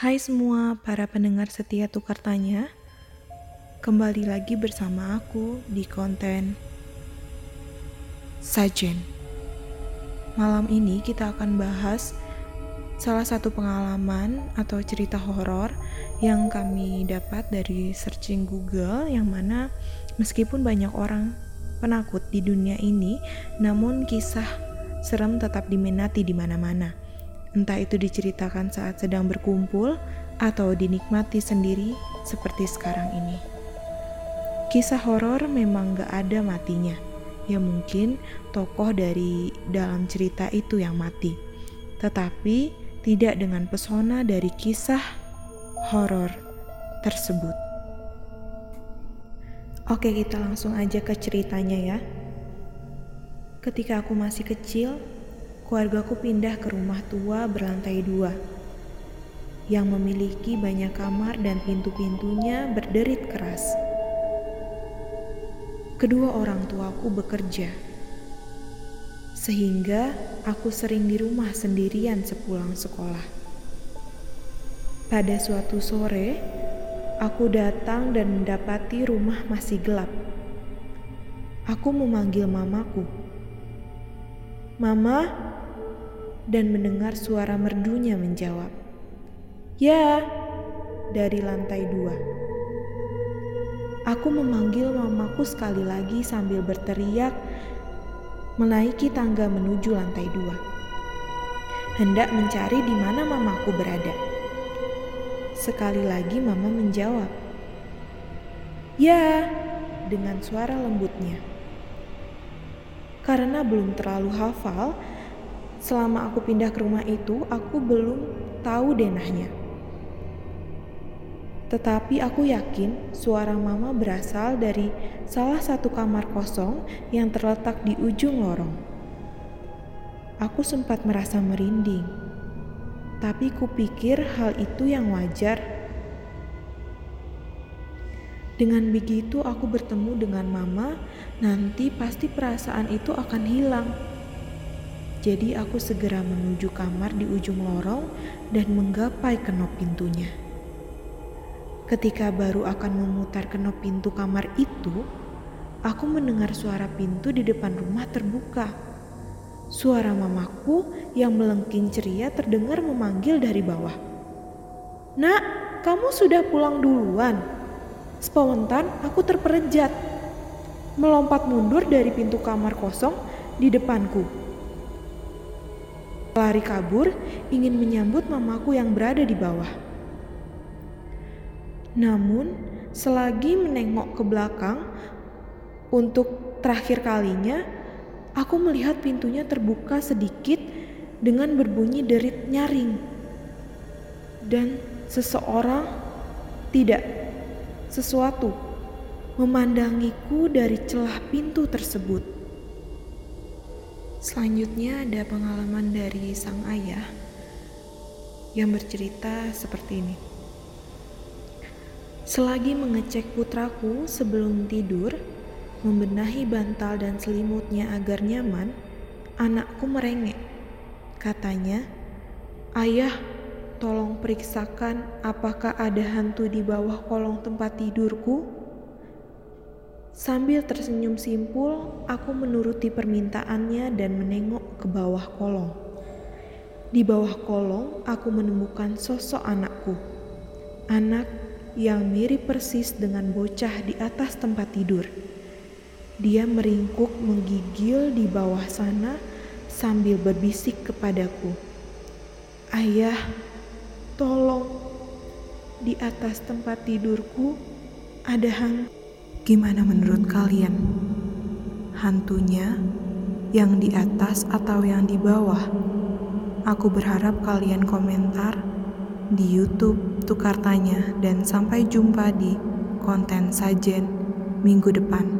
Hai semua para pendengar setia Tukar Tanya Kembali lagi bersama aku di konten Sajen Malam ini kita akan bahas salah satu pengalaman atau cerita horor yang kami dapat dari searching Google yang mana meskipun banyak orang penakut di dunia ini namun kisah serem tetap diminati di mana-mana. Entah itu diceritakan saat sedang berkumpul atau dinikmati sendiri seperti sekarang ini. Kisah horor memang gak ada matinya. Ya mungkin tokoh dari dalam cerita itu yang mati. Tetapi tidak dengan pesona dari kisah horor tersebut. Oke, kita langsung aja ke ceritanya ya. Ketika aku masih kecil, keluargaku pindah ke rumah tua berlantai dua yang memiliki banyak kamar dan pintu-pintunya berderit keras. Kedua orang tuaku bekerja, sehingga aku sering di rumah sendirian sepulang sekolah. Pada suatu sore, aku datang dan mendapati rumah masih gelap. Aku memanggil mamaku Mama, dan mendengar suara merdunya menjawab, Ya, dari lantai dua. Aku memanggil mamaku sekali lagi sambil berteriak menaiki tangga menuju lantai dua. Hendak mencari di mana mamaku berada. Sekali lagi mama menjawab, Ya, dengan suara lembutnya. Karena belum terlalu hafal, selama aku pindah ke rumah itu, aku belum tahu denahnya. Tetapi aku yakin suara mama berasal dari salah satu kamar kosong yang terletak di ujung lorong. Aku sempat merasa merinding, tapi kupikir hal itu yang wajar dengan begitu aku bertemu dengan mama, nanti pasti perasaan itu akan hilang. Jadi aku segera menuju kamar di ujung lorong dan menggapai kenop pintunya. Ketika baru akan memutar kenop pintu kamar itu, aku mendengar suara pintu di depan rumah terbuka. Suara mamaku yang melengking ceria terdengar memanggil dari bawah. Nak, kamu sudah pulang duluan? Spontan aku terperejat, melompat mundur dari pintu kamar kosong di depanku. Lari kabur, ingin menyambut mamaku yang berada di bawah. Namun, selagi menengok ke belakang untuk terakhir kalinya, aku melihat pintunya terbuka sedikit dengan berbunyi derit nyaring. Dan seseorang tidak sesuatu memandangiku dari celah pintu tersebut. Selanjutnya ada pengalaman dari sang ayah yang bercerita seperti ini. Selagi mengecek putraku sebelum tidur, membenahi bantal dan selimutnya agar nyaman, anakku merengek. Katanya, "Ayah, Tolong periksakan apakah ada hantu di bawah kolong tempat tidurku. Sambil tersenyum simpul, aku menuruti permintaannya dan menengok ke bawah kolong. Di bawah kolong, aku menemukan sosok anakku. Anak yang mirip persis dengan bocah di atas tempat tidur. Dia meringkuk menggigil di bawah sana sambil berbisik kepadaku. Ayah, Tolong, di atas tempat tidurku ada hantu. Gimana menurut kalian? Hantunya yang di atas atau yang di bawah? Aku berharap kalian komentar di YouTube Tukar Tanya dan sampai jumpa di konten sajen minggu depan.